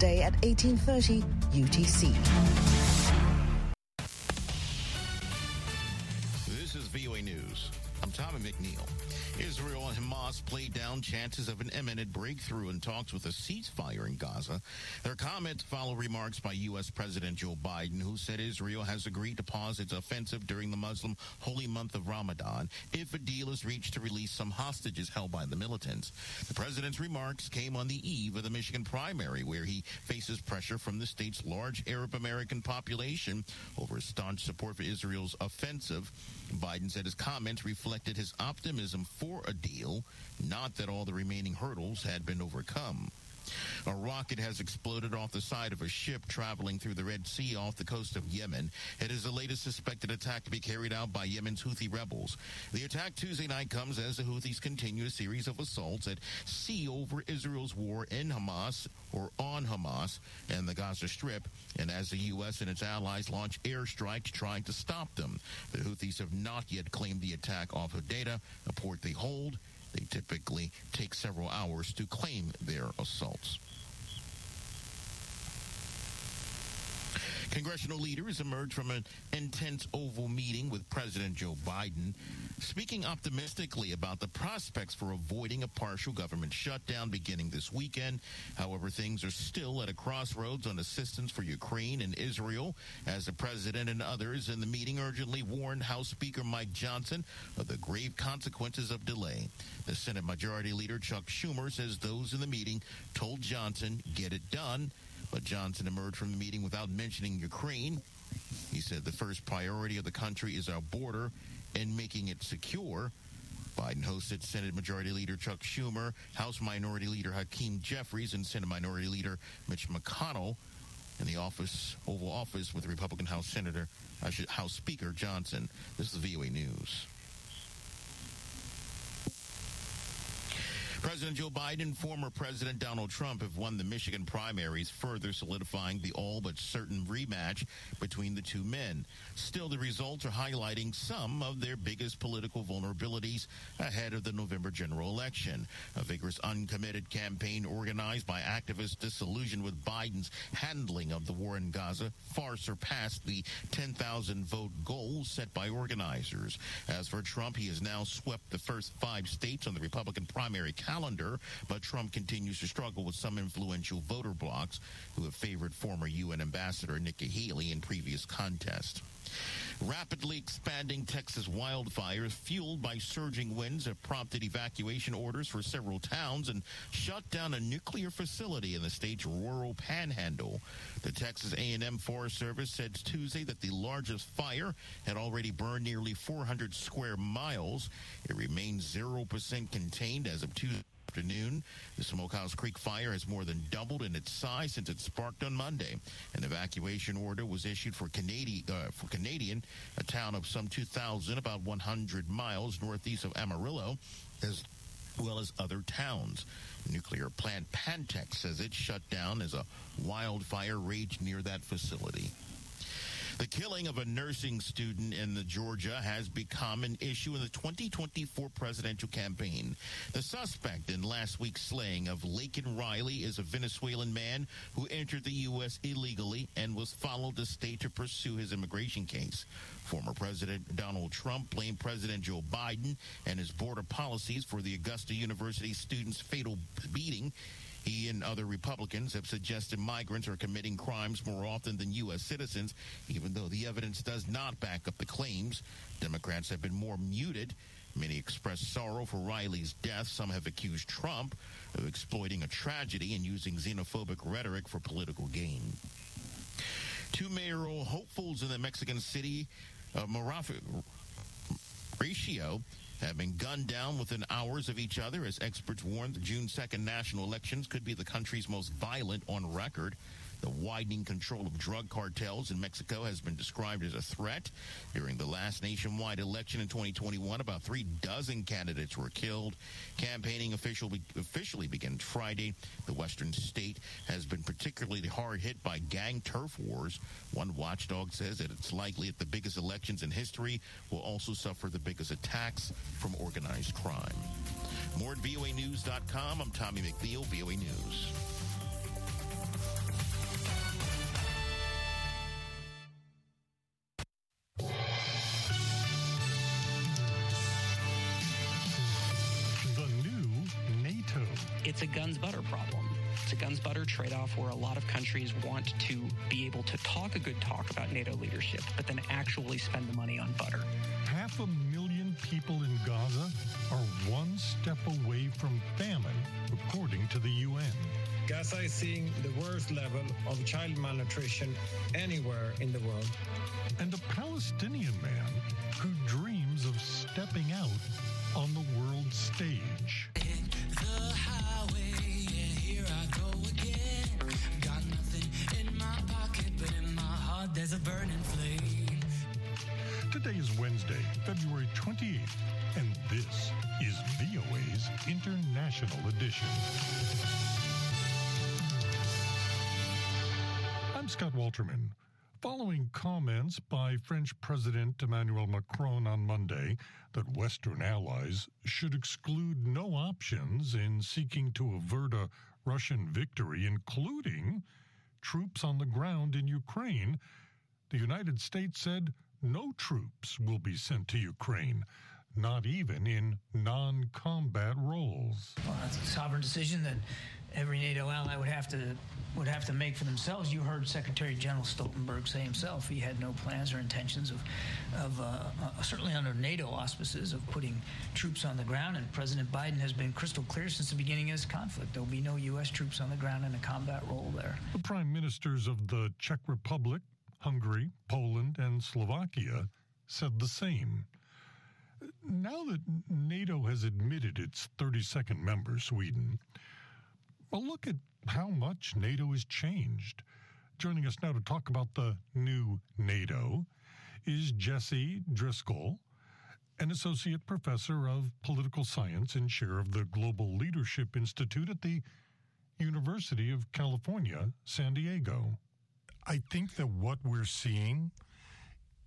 Day at 1830 UTC. This is VOA News. I'm Tommy McNeil. Israel and Hamas played down chances of an imminent breakthrough in talks with a ceasefire in Gaza. Their comments follow remarks by U.S. President Joe Biden, who said Israel has agreed to pause its offensive during the Muslim holy month of Ramadan if a deal is reached to release some hostages held by the militants. The president's remarks came on the eve of the Michigan primary, where he faces pressure from the state's large Arab American population over staunch support for Israel's offensive. Biden said his comments reflected his optimism for a deal, not that all the remaining hurdles had been overcome. A rocket has exploded off the side of a ship traveling through the Red Sea off the coast of Yemen. It is the latest suspected attack to be carried out by Yemen's Houthi rebels. The attack Tuesday night comes as the Houthis continue a series of assaults at sea over Israel's war in Hamas or on Hamas and the Gaza Strip, and as the U.S. and its allies launch airstrikes trying to stop them. The Houthis have not yet claimed the attack off Hodeidah, a port they hold. They typically take several hours to claim their assaults. Congressional leaders emerged from an intense Oval meeting with President Joe Biden, speaking optimistically about the prospects for avoiding a partial government shutdown beginning this weekend. However, things are still at a crossroads on assistance for Ukraine and Israel, as the president and others in the meeting urgently warned House Speaker Mike Johnson of the grave consequences of delay. The Senate Majority Leader Chuck Schumer says those in the meeting told Johnson, get it done. But Johnson emerged from the meeting without mentioning Ukraine. He said the first priority of the country is our border and making it secure. Biden hosted Senate Majority Leader Chuck Schumer, House Minority Leader Hakeem Jeffries, and Senate Minority Leader Mitch McConnell in the office, Oval Office, with Republican House Senator, uh, House Speaker Johnson. This is the VOA News. President Joe Biden and former President Donald Trump have won the Michigan primaries, further solidifying the all but certain rematch between the two men. Still, the results are highlighting some of their biggest political vulnerabilities ahead of the November general election. A vigorous, uncommitted campaign organized by activists disillusioned with Biden's handling of the war in Gaza far surpassed the 10,000 vote goal set by organizers. As for Trump, he has now swept the first five states on the Republican primary calendar, but Trump continues to struggle with some influential voter blocs who have favored former UN Ambassador Nikki Haley in previous contests. Rapidly expanding Texas wildfires fueled by surging winds have prompted evacuation orders for several towns and shut down a nuclear facility in the state's rural panhandle. The Texas A&M Forest Service said Tuesday that the largest fire had already burned nearly 400 square miles. It remains 0% contained as of Tuesday afternoon. The Smokehouse Creek fire has more than doubled in its size since it sparked on Monday. An evacuation order was issued for Canadian, uh, for Canadian, a town of some 2,000, about 100 miles northeast of Amarillo, as well as other towns. Nuclear plant Pantex says it shut down as a wildfire raged near that facility. The killing of a nursing student in the Georgia has become an issue in the 2024 presidential campaign. The suspect in last week's slaying of Laken Riley is a Venezuelan man who entered the U.S. illegally and was followed to state to pursue his immigration case. Former President Donald Trump blamed President Joe Biden and his border policies for the Augusta University student's fatal beating. He and other Republicans have suggested migrants are committing crimes more often than U.S. citizens, even though the evidence does not back up the claims. Democrats have been more muted. Many express sorrow for Riley's death. Some have accused Trump of exploiting a tragedy and using xenophobic rhetoric for political gain. Two mayoral hopefuls in the Mexican city uh, of Maravatío have been gunned down within hours of each other as experts warn the June 2nd national elections could be the country's most violent on record. The widening control of drug cartels in Mexico has been described as a threat. During the last nationwide election in 2021, about three dozen candidates were killed. Campaigning officially, officially began Friday. The western state has been particularly hard hit by gang turf wars. One watchdog says that it's likely that the biggest elections in history will also suffer the biggest attacks from organized crime. More at voanews.com. I'm Tommy McNeil, VOA News. It's a guns butter problem. It's a guns butter trade off where a lot of countries want to be able to talk a good talk about NATO leadership, but then actually spend the money on butter. Half a million people in Gaza are one step away from famine, according to the UN. Gaza is seeing the worst level of child malnutrition anywhere in the world. And a Palestinian man who dreams of stepping out on the world stage. There's a burning flame. Today is Wednesday, February 28th, and this is VOA's International Edition. I'm Scott Walterman. Following comments by French President Emmanuel Macron on Monday that Western allies should exclude no options in seeking to avert a Russian victory, including troops on the ground in Ukraine, the United States said no troops will be sent to Ukraine, not even in non combat roles. Well, that's a sovereign decision that every NATO ally would have to would have to make for themselves. You heard Secretary General Stoltenberg say himself he had no plans or intentions of, of uh, uh, certainly under NATO auspices of putting troops on the ground. And President Biden has been crystal clear since the beginning of this conflict: there will be no U.S. troops on the ground in a combat role there. The prime ministers of the Czech Republic, Hungary, Poland, and Slovakia said the same. Now that NATO has admitted its 32nd member, Sweden, well, look at how much NATO has changed. Joining us now to talk about the new NATO is Jesse Driscoll, an associate professor of political science and chair of the Global Leadership Institute at the University of California, San Diego. I think that what we're seeing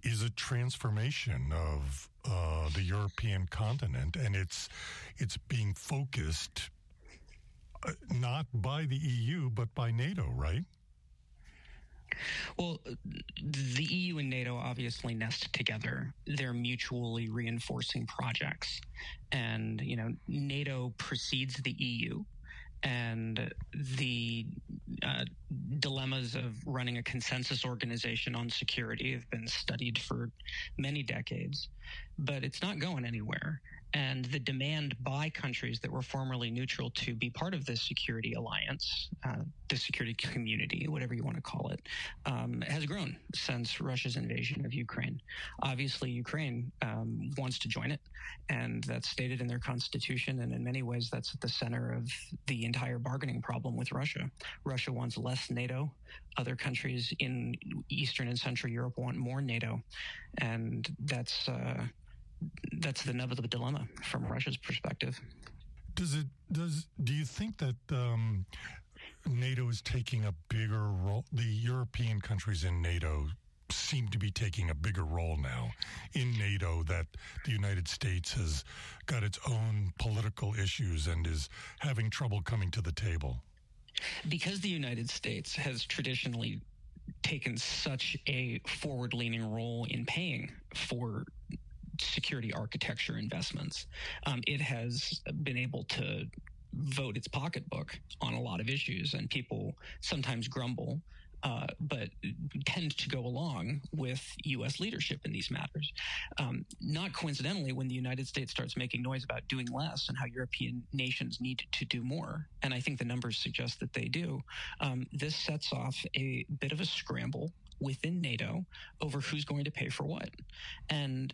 is a transformation of uh, the European continent, and it's it's being focused uh, not by the EU but by NATO, right? Well, the EU and NATO obviously nest together. They're mutually reinforcing projects. And, you know, NATO precedes the EU and the uh, dilemmas of running a consensus organization on security have been studied for many decades, but it's not going anywhere and the demand by countries that were formerly neutral to be part of this security alliance, uh, the security community, whatever you want to call it, um, has grown since Russia's invasion of Ukraine. Obviously, Ukraine um, wants to join it, and that's stated in their constitution. And in many ways, that's at the center of the entire bargaining problem with Russia. Russia wants less NATO. Other countries in Eastern and Central Europe want more NATO, and that's. Uh, that's the nub of the dilemma from Russia's perspective. Does it does do you think that um, NATO is taking a bigger role? The European countries in NATO seem to be taking a bigger role now in NATO that the United States has got its own political issues and is having trouble coming to the table. Because the United States has traditionally taken such a forward leaning role in paying for security architecture investments. Um, it has been able to vote its pocketbook on a lot of issues, and people sometimes grumble. Uh, but tend to go along with U.S. leadership in these matters. Um, not coincidentally, when the United States starts making noise about doing less and how European nations need to do more, and I think the numbers suggest that they do, um, this sets off a bit of a scramble within NATO over who's going to pay for what. And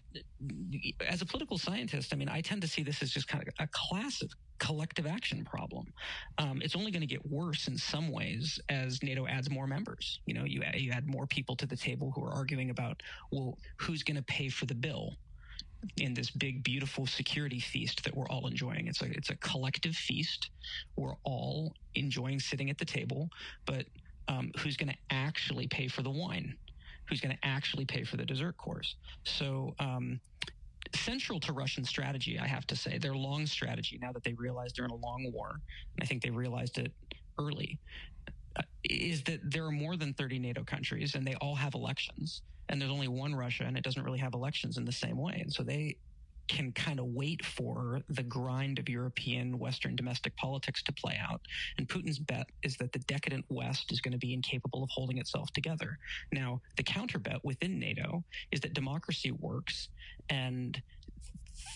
as a political scientist, I mean, I tend to see this as just kind of a classic collective action problem. Um, it's only going to get worse in some ways as NATO adds more members. You know, you, you add more people to the table who are arguing about, well, who's going to pay for the bill? in this big beautiful security feast that we're all enjoying it's a it's a collective feast we're all enjoying sitting at the table but um, who's going to actually pay for the wine, who's going to actually pay for the dessert course. So, um, central to Russian strategy, I have to say, their long strategy, now that they realize they're in a long war, and I think they realized it early, uh, is that there are more than 30 NATO countries and they all have elections. And there's only one Russia and it doesn't really have elections in the same way. And so they can kind of wait for the grind of European Western domestic politics to play out. And Putin's bet is that the decadent West is going to be incapable of holding itself together. Now, the counter bet within NATO is that democracy works and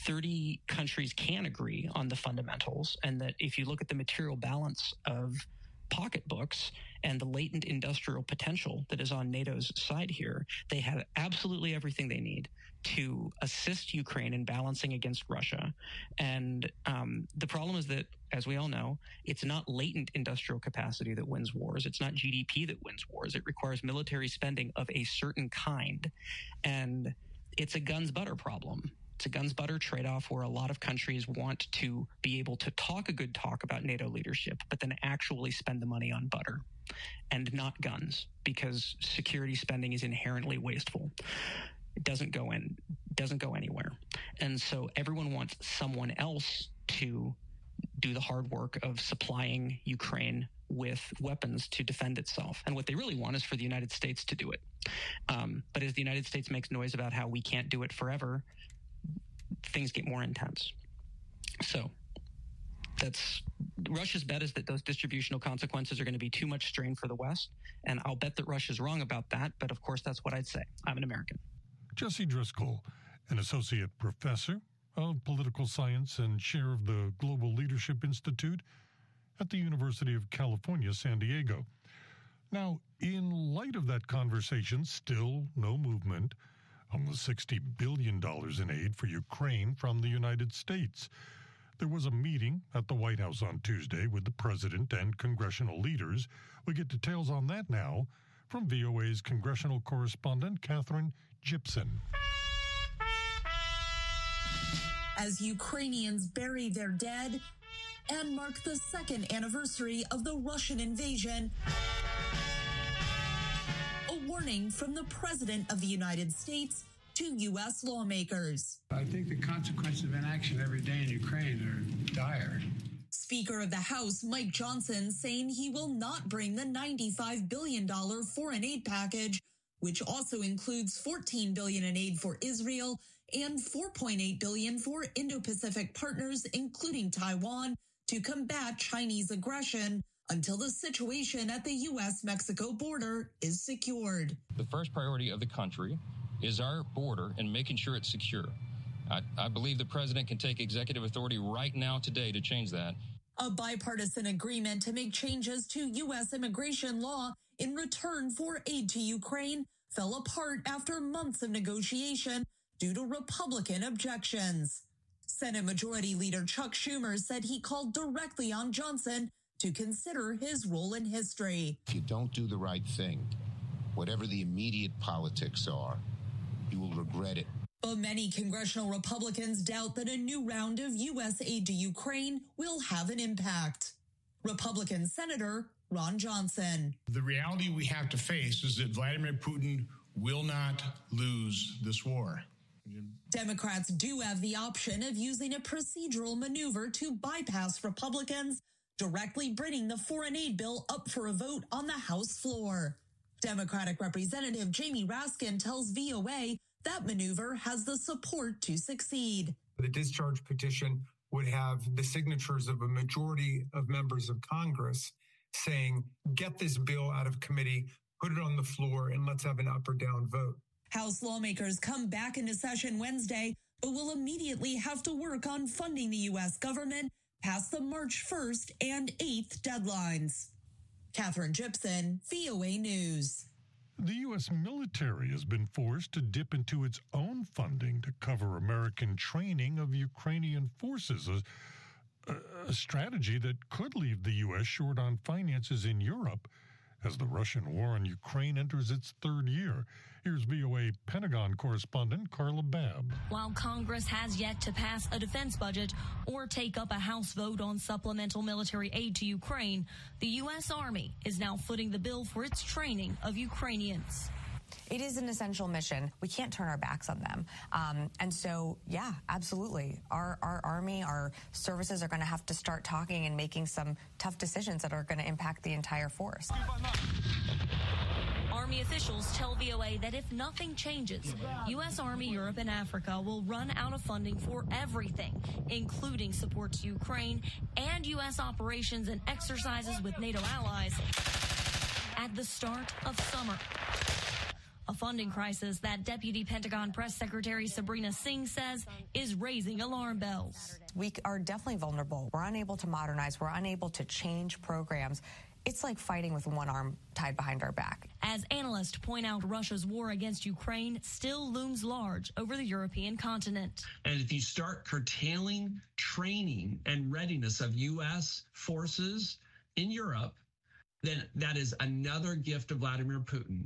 30 countries can agree on the fundamentals, and that if you look at the material balance of pocketbooks and the latent industrial potential that is on NATO's side here, they have absolutely everything they need to assist Ukraine in balancing against Russia. And um, the problem is that, as we all know, it's not latent industrial capacity that wins wars. It's not GDP that wins wars. It requires military spending of a certain kind. And it's a guns butter problem. It's a guns butter trade off where a lot of countries want to be able to talk a good talk about NATO leadership, but then actually spend the money on butter and not guns because security spending is inherently wasteful. It doesn't go in, doesn't go anywhere. And so everyone wants someone else to do the hard work of supplying Ukraine with weapons to defend itself. And what they really want is for the United States to do it. Um, but as the United States makes noise about how we can't do it forever, things get more intense. So that's Russia's bet is that those distributional consequences are going to be too much strain for the West. And I'll bet that Russia's wrong about that. But of course, that's what I'd say. I'm an American. Jesse Driscoll, an associate professor of political science and chair of the Global Leadership Institute at the University of California, San Diego. Now, in light of that conversation, still no movement on the $60 billion in aid for Ukraine from the United States. There was a meeting at the White House on Tuesday with the president and congressional leaders. We get details on that now from VOA's congressional correspondent, Katherine Gypson. As Ukrainians bury their dead and mark the second anniversary of the Russian invasion, a warning from the President of the United States to U.S. lawmakers. I think the consequences of inaction every day in Ukraine are dire. Speaker of the House Mike Johnson saying he will not bring the $95 billion foreign aid package, which also includes 14 billion in aid for Israel and 4.8 billion for Indo-Pacific partners, including Taiwan, to combat Chinese aggression until the situation at the U.S.-Mexico border is secured. The first priority of the country is our border and making sure it's secure. I, I believe the president can take executive authority right now today to change that. A bipartisan agreement to make changes to U.S. immigration law in return for aid to Ukraine fell apart after months of negotiation due to Republican objections. Senate Majority Leader Chuck Schumer said he called directly on Johnson to consider his role in history. If you don't do the right thing, whatever the immediate politics are, you will regret it. But many congressional Republicans doubt that a new round of U.S. aid to Ukraine will have an impact. Republican Senator Ron Johnson. The reality we have to face is that Vladimir Putin will not lose this war. Democrats do have the option of using a procedural maneuver to bypass Republicans, directly bringing the foreign aid bill up for a vote on the House floor. Democratic Representative Jamie Raskin tells VOA that maneuver has the support to succeed. The discharge petition would have the signatures of a majority of members of Congress saying, get this bill out of committee, put it on the floor, and let's have an up or down vote. House lawmakers come back into session Wednesday, but will immediately have to work on funding the U.S. government past the March 1st and 8th deadlines. Katherine Gypson, VOA News. The U.S. military has been forced to dip into its own funding to cover American training of Ukrainian forces, a, a strategy that could leave the U.S. short on finances in Europe as the Russian war on Ukraine enters its third year. Here's VOA Pentagon correspondent Carla Babb. While Congress has yet to pass a defense budget or take up a House vote on supplemental military aid to Ukraine, the U.S. Army is now footing the bill for its training of Ukrainians. It is an essential mission. We can't turn our backs on them. Um, and so, yeah, absolutely. Our, our Army, our services are going to have to start talking and making some tough decisions that are going to impact the entire force. Army officials tell VOA that if nothing changes, U.S. Army Europe and Africa will run out of funding for everything, including support to Ukraine and U.S. operations and exercises with NATO allies at the start of summer. A funding crisis that Deputy Pentagon Press Secretary Sabrina Singh says is raising alarm bells. We are definitely vulnerable. We're unable to modernize. We're unable to change programs. It's like fighting with one arm tied behind our back. As analysts point out, Russia's war against Ukraine still looms large over the European continent. And if you start curtailing training and readiness of U.S. forces in Europe, then that is another gift of Vladimir Putin.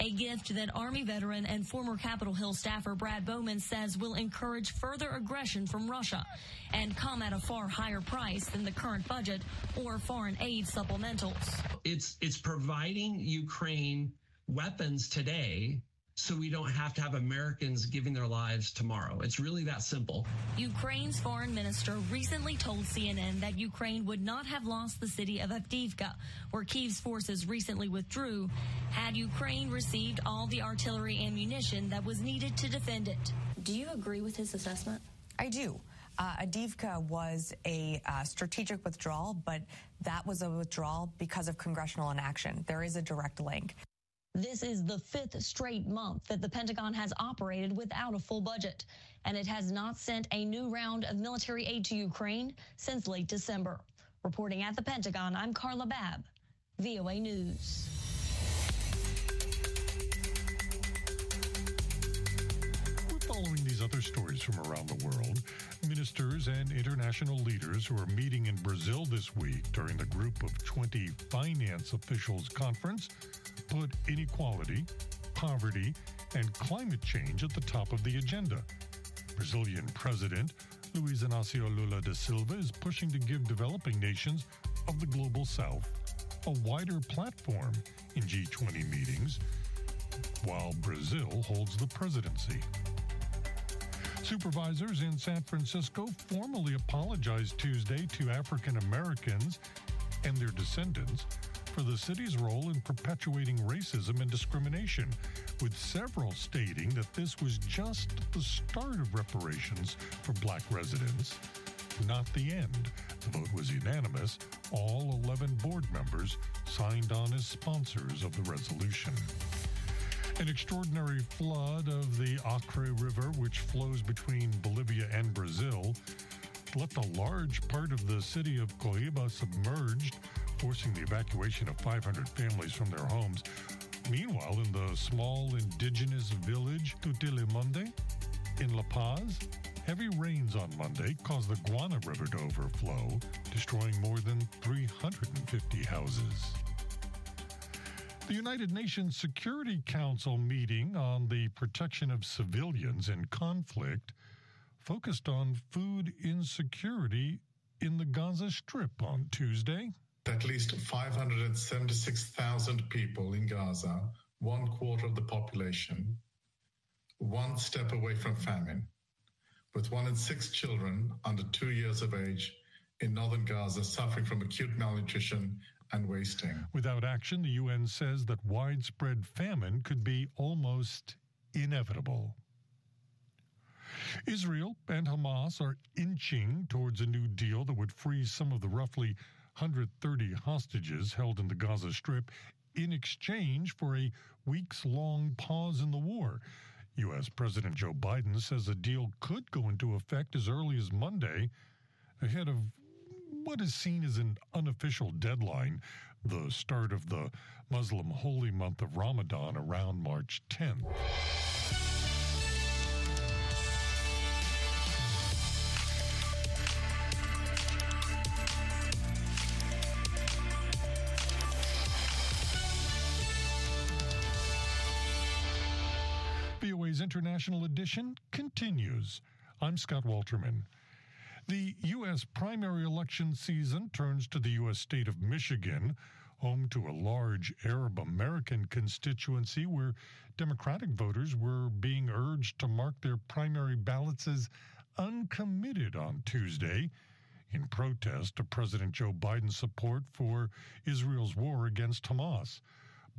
A gift that Army veteran and former Capitol Hill staffer Brad Bowman says will encourage further aggression from Russia and come at a far higher price than the current budget or foreign aid supplementals. It's it's providing Ukraine weapons today so we don't have to have Americans giving their lives tomorrow. It's really that simple. Ukraine's foreign minister recently told CNN that Ukraine would not have lost the city of Avdiivka, where Kiev's forces recently withdrew, had Ukraine received all the artillery ammunition that was needed to defend it. Do you agree with his assessment? I do. Uh, Avdiivka was a uh, strategic withdrawal, but that was a withdrawal because of congressional inaction. There is a direct link. This is the fifth straight month that the Pentagon has operated without a full budget, and it has not sent a new round of military aid to Ukraine since late December. Reporting at the Pentagon, I'm Carla Babb, VOA News. We're following these other stories from around the world. Ministers and international leaders who are meeting in Brazil this week during the Group of 20 Finance Officials Conference put inequality, poverty, and climate change at the top of the agenda. Brazilian President Luiz Inácio Lula da Silva is pushing to give developing nations of the global south a wider platform in G20 meetings, while Brazil holds the presidency. Supervisors in San Francisco formally apologized Tuesday to African Americans and their descendants for the city's role in perpetuating racism and discrimination, with several stating that this was just the start of reparations for black residents, not the end. The vote was unanimous. All 11 board members signed on as sponsors of the resolution. An extraordinary flood of the Acre River, which flows between Bolivia and Brazil, left a large part of the city of Cobija submerged forcing the evacuation of 500 families from their homes. Meanwhile, in the small indigenous village Tutilimonde in La Paz, heavy rains on Monday caused the Guana River to overflow, destroying more than 350 houses. The United Nations Security Council meeting on the protection of civilians in conflict focused on food insecurity in the Gaza Strip on Tuesday at least 576,000 people in Gaza, one quarter of the population, one step away from famine, with one in six children under two years of age in northern Gaza suffering from acute malnutrition and wasting. Without action, the UN says that widespread famine could be almost inevitable. Israel and Hamas are inching towards a new deal that would free some of the roughly 130 hostages held in the Gaza Strip in exchange for a weeks long pause in the war. U.S. President Joe Biden says a deal could go into effect as early as Monday, ahead of what is seen as an unofficial deadline, the start of the Muslim holy month of Ramadan around March 10th. International Edition continues. I'm Scott Walterman. The U.S. primary election season turns to the U.S. state of Michigan, home to a large Arab American constituency where Democratic voters were being urged to mark their primary ballots as uncommitted on Tuesday in protest to President Joe Biden's support for Israel's war against Hamas.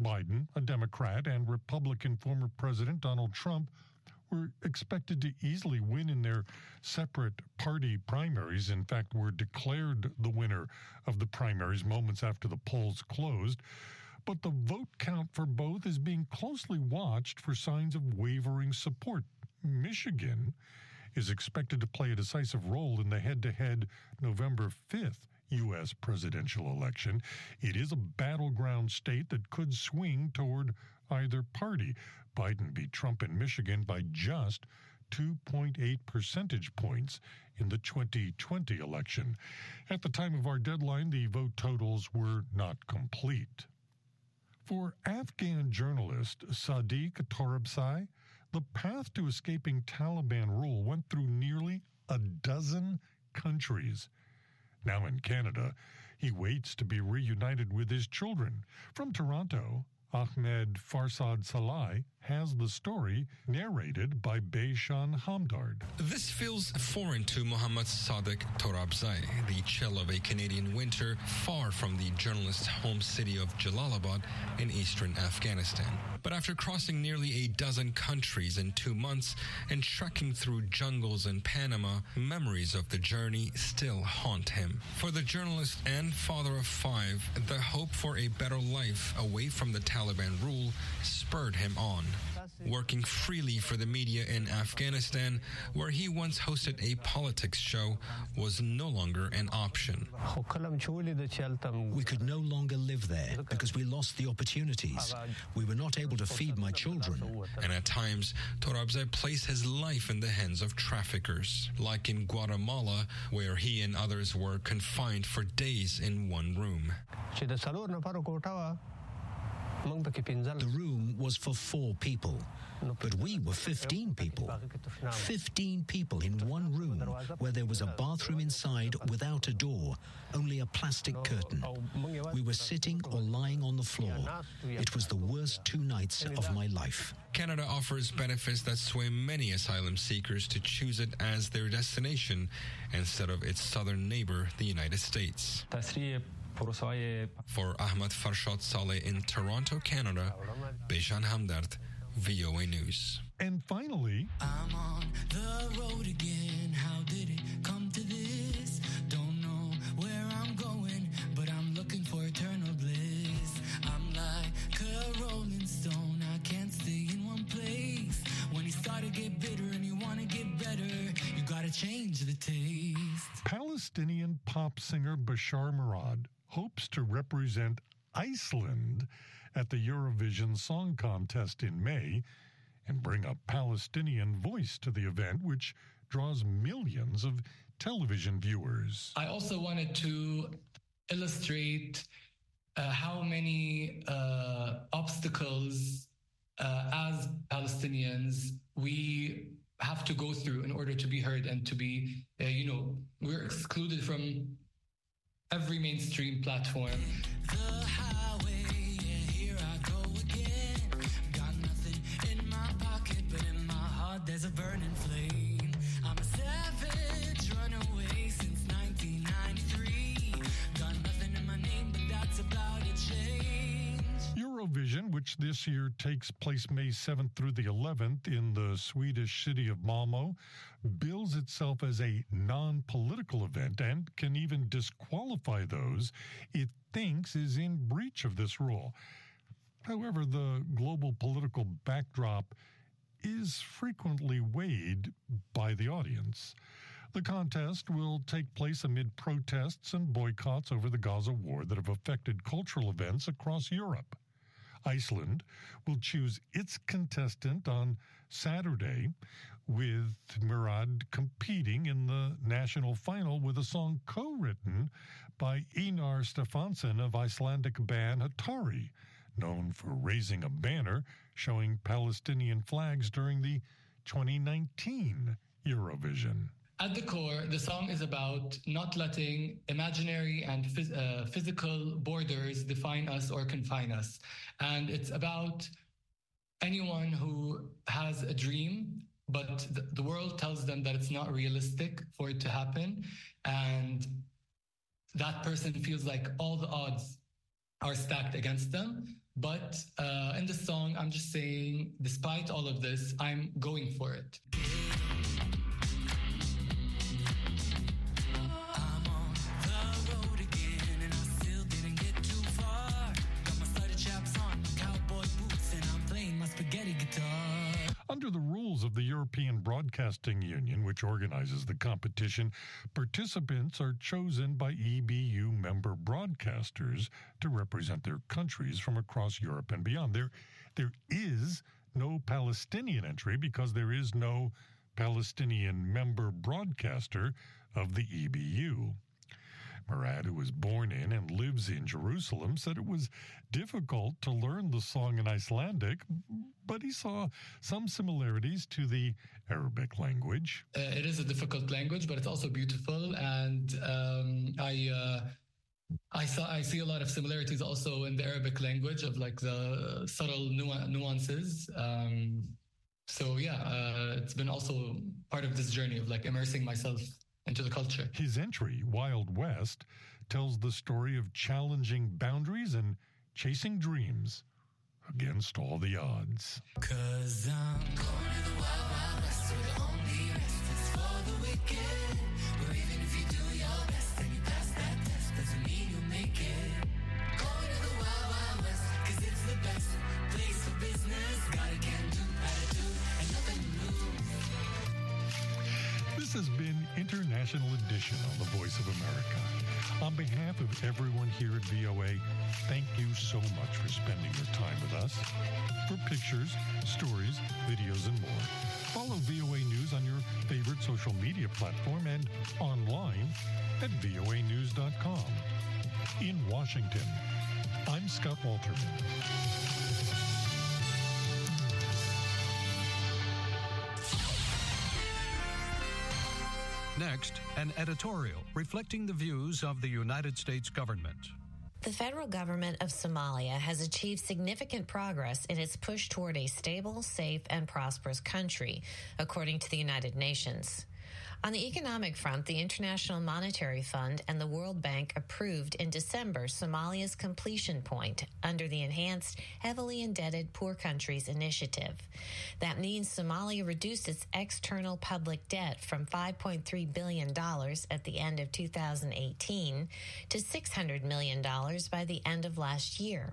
Biden, a Democrat, and Republican former President Donald Trump were expected to easily win in their separate party primaries. In fact, were declared the winner of the primaries moments after the polls closed. But the vote count for both is being closely watched for signs of wavering support. Michigan is expected to play a decisive role in the head to head November 5th U.S. presidential election. It is a battleground state that could swing toward either party. Biden beat Trump in Michigan by just 2.8 percentage points in the 2020 election. At the time of our deadline, the vote totals were not complete. For Afghan journalist Sadiq Torabzai, the path to escaping Taliban rule went through nearly a dozen countries. Now in Canada, he waits to be reunited with his children. From Toronto, Ahmad Farshad Saleh has the story narrated by Beishan Hamdard. This feels foreign to Muhammad Sadiq Torabzai, the chill of a Canadian winter far from the journalist's home city of Jalalabad in eastern Afghanistan. But after crossing nearly a dozen countries in two months and trekking through jungles in Panama, memories of the journey still haunt him. For the journalist and father of five, the hope for a better life away from the rule spurred him on. Working freely for the media in Afghanistan, where he once hosted a politics show, was no longer an option. We could no longer live there because we lost the opportunities. We were not able to feed my children. And at times, Torabzai placed his life in the hands of traffickers, like in Guatemala, where he and others were confined for days in one room. The room was for four people, but we were 15 people. 15 people in one room where there was a bathroom inside without a door, only a plastic curtain. We were sitting or lying on the floor. It was the worst two nights of my life. Canada offers benefits that sway many asylum seekers to choose it as their destination instead of its southern neighbor, the United States. For Ahmad Farshad Saleh in Toronto, Canada, Beishan Hamdard, VOA News. And finally, I'm on the road again. How did it come to this? Don't know where I'm going, but I'm looking for eternal bliss. I'm like a rolling stone. I can't stay in one place. When you start to get bitter and you want to get better, you gotta change the taste. Palestinian pop singer Bashar Murad hopes to represent Iceland at the Eurovision Song Contest in May and bring a Palestinian voice to the event, which draws millions of television viewers. I also wanted to illustrate uh, how many uh, obstacles uh, as Palestinians we have to go through in order to be heard and to be, uh, you know, we're excluded from every mainstream platform. The highway, yeah, here I go again. Got nothing in my pocket, but in my heart there's a burning Which this year takes place May 7th through the 11th in the Swedish city of Malmo, bills itself as a non political event and can even disqualify those it thinks is in breach of this rule. However, the global political backdrop is frequently weighed by the audience. The contest will take place amid protests and boycotts over the Gaza war that have affected cultural events across Europe. Iceland will choose its contestant on Saturday, with Murad competing in the national final with a song co written by Einar Stefansson of Icelandic band Hatari, known for raising a banner showing Palestinian flags during the 2019 Eurovision. At the core, the song is about not letting imaginary and phys- uh, physical borders define us or confine us. And it's about anyone who has a dream, but the, the world tells them that it's not realistic for it to happen. And that person feels like all the odds are stacked against them. But uh, in the song, I'm just saying, despite all of this, I'm going for it. European Broadcasting Union, which organizes the competition, participants are chosen by EBU member broadcasters to represent their countries from across Europe and beyond. There, there is no Palestinian entry because there is no Palestinian member broadcaster of the EBU. Murad, who was born in and lives in Jerusalem, said it was difficult to learn the song in Icelandic, but he saw some similarities to the Arabic language. Uh, it is a difficult language, but it's also beautiful, and um, I. Uh, I saw I see a lot of similarities also in the Arabic language of like the subtle nu- nuances. Um, so yeah, uh, it's been also part of this journey of like immersing myself into the culture. His entry, Wild West, tells the story of challenging boundaries and chasing dreams against all the odds. Cause I'm going to the wild, wild west where the only rest is for the wicked. Where even if you do your best and you pass that test, doesn't mean you'll make it. Going to the wild, wild west, cause it's the best place for business. Got a This has been International Edition on the Voice of America. On behalf of everyone here at VOA, thank you so much for spending your time with us. For pictures, stories, videos, and more, follow VOA News on your favorite social media platform and online at voanews.com. In Washington, I'm Scott Walterman. Next, an editorial reflecting the views of the United States government. The federal government of Somalia has achieved significant progress in its push toward a stable, safe, and prosperous country, according to the United Nations. On the economic front, the International Monetary Fund and the World Bank approved in December Somalia's completion point under the enhanced Heavily Indebted Poor Countries Initiative. That means Somalia reduced its external public debt from $5.3 billion at the end of 2018 to $600 million by the end of last year.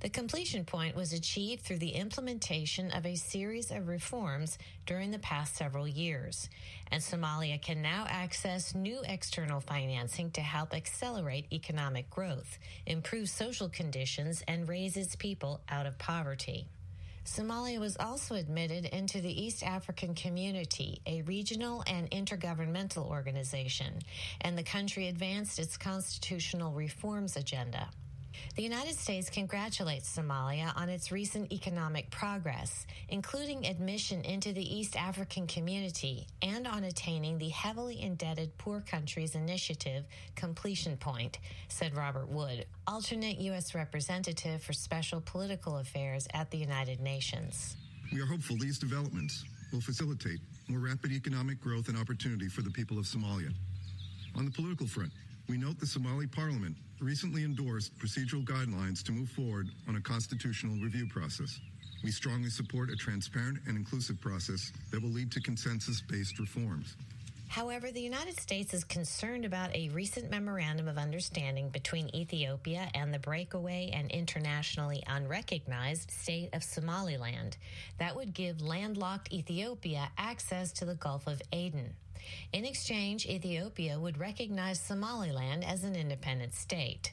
The completion point was achieved through the implementation of a series of reforms during the past several years, and Somalia can now access new external financing to help accelerate economic growth, improve social conditions, and raise its people out of poverty. Somalia was also admitted into the East African Community, a regional and intergovernmental organization, and the country advanced its constitutional reforms agenda. The United States congratulates Somalia on its recent economic progress, including admission into the East African community and on attaining the heavily indebted Poor Countries Initiative completion point, said Robert Wood, alternate U.S. representative for special political affairs at the United Nations. We are hopeful these developments will facilitate more rapid economic growth and opportunity for the people of Somalia. On the political front, we note the Somali parliament recently endorsed procedural guidelines to move forward on a constitutional review process. We strongly support a transparent and inclusive process that will lead to consensus based reforms. However, the United States is concerned about a recent memorandum of understanding between Ethiopia and the breakaway and internationally unrecognized state of Somaliland that would give landlocked Ethiopia access to the Gulf of Aden. In exchange, Ethiopia would recognize Somaliland as an independent state.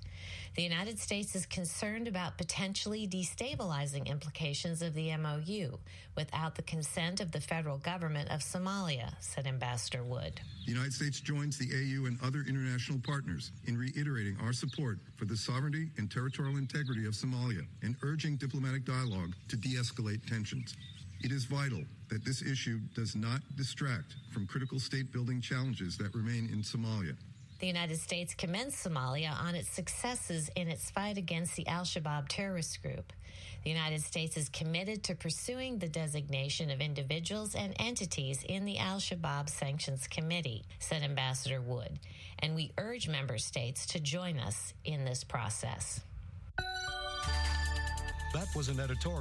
The United States is concerned about potentially destabilizing implications of the MOU without the consent of the federal government of Somalia, said Ambassador Wood. The United States joins the AU and other international partners in reiterating our support for the sovereignty and territorial integrity of Somalia and urging diplomatic dialogue to de escalate tensions. It is vital that this issue does not distract from critical state building challenges that remain in Somalia. The United States commends Somalia on its successes in its fight against the Al Shabaab terrorist group. The United States is committed to pursuing the designation of individuals and entities in the Al Shabaab Sanctions Committee, said Ambassador Wood, and we urge member states to join us in this process. That was an editorial.